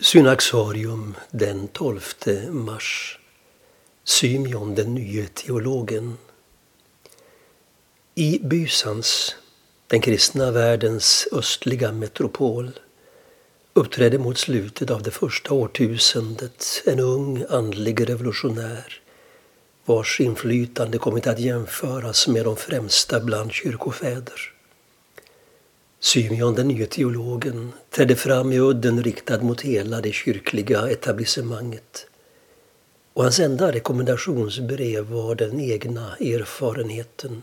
Synaxarium den 12 mars. Symeon den nye teologen. I Bysans, den kristna världens östliga metropol, uppträdde mot slutet av det första årtusendet en ung andlig revolutionär vars inflytande kommit att jämföras med de främsta bland kyrkofäder. Symeon den nye teologen trädde fram med udden riktad mot hela det kyrkliga etablissemanget. Och hans enda rekommendationsbrev var den egna erfarenheten.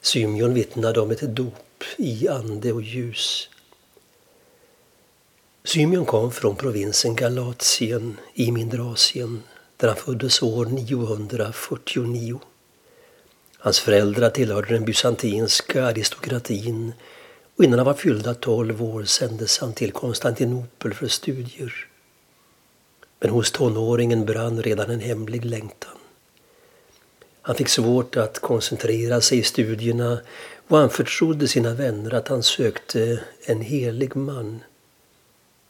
Symeon vittnade om ett dop i ande och ljus. Symeon kom från provinsen Galatien i mindre Asien där han föddes år 949. Hans föräldrar tillhörde den bysantinska aristokratin och innan han var fyllda tolv år sändes han till Konstantinopel för studier. Men hos tonåringen brann redan en hemlig längtan. Han fick svårt att koncentrera sig i studierna och anförtrodde sina vänner att han sökte en helig man.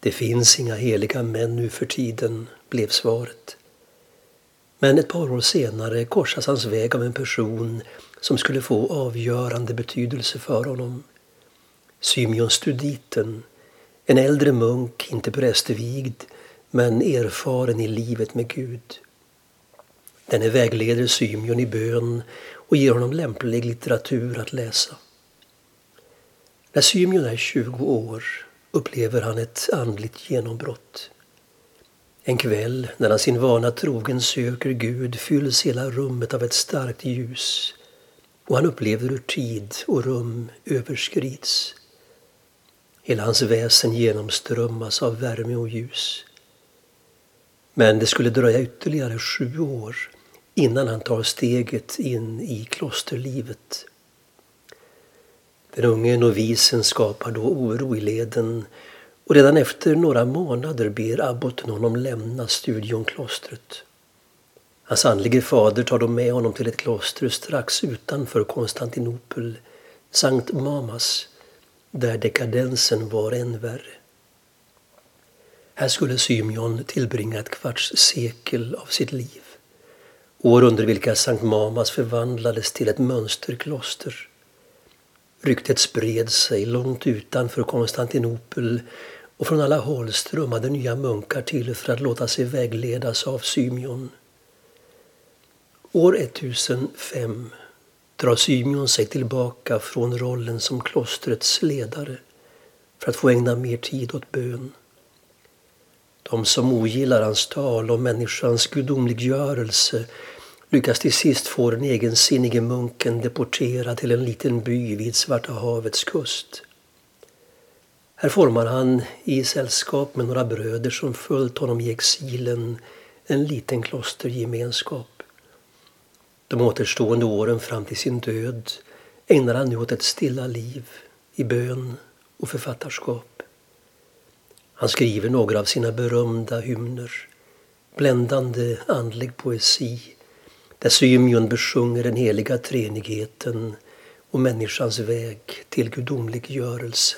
Det finns inga heliga män nu för tiden, blev svaret. Men ett par år senare korsas hans väg av en person som skulle få avgörande betydelse för honom. Symeon Studiten, en äldre munk, inte prästvigd, men erfaren i livet med Gud. Denne vägleder Symeon i bön och ger honom lämplig litteratur att läsa. När Symeon är 20 år upplever han ett andligt genombrott. En kväll när han sin vana trogen söker Gud fylls hela rummet av ett starkt ljus och han upplever hur tid och rum överskrids. Hela hans väsen genomströmmas av värme och ljus. Men det skulle dröja ytterligare sju år innan han tar steget in i klosterlivet. Den unge novisen skapar då oro i leden och redan efter några månader ber abboten honom lämna studionklostret. Hans andlige fader tar då med honom till ett kloster strax utanför Konstantinopel, Sankt Mamas, där dekadensen var än värre. Här skulle Symeon tillbringa ett kvarts sekel av sitt liv. År under vilka Sankt Mamas förvandlades till ett mönsterkloster. Ryktet spred sig långt utanför Konstantinopel och från alla håll strömmade nya munkar till för att låta sig vägledas av Symeon. År 1005 drar Symeon sig tillbaka från rollen som klostrets ledare för att få ägna mer tid åt bön. De som ogillar hans tal om människans gudomliggörelse lyckas till sist få den egensinnige munken deporterad till en liten by vid Svarta havets kust. Här formar han i sällskap med några bröder som följt honom i exilen en liten klostergemenskap. De återstående åren fram till sin död ägnar han nu åt ett stilla liv i bön och författarskap. Han skriver några av sina berömda hymner, bländande andlig poesi där Symeon besjunger den heliga treenigheten och människans väg till gudomlig görelse.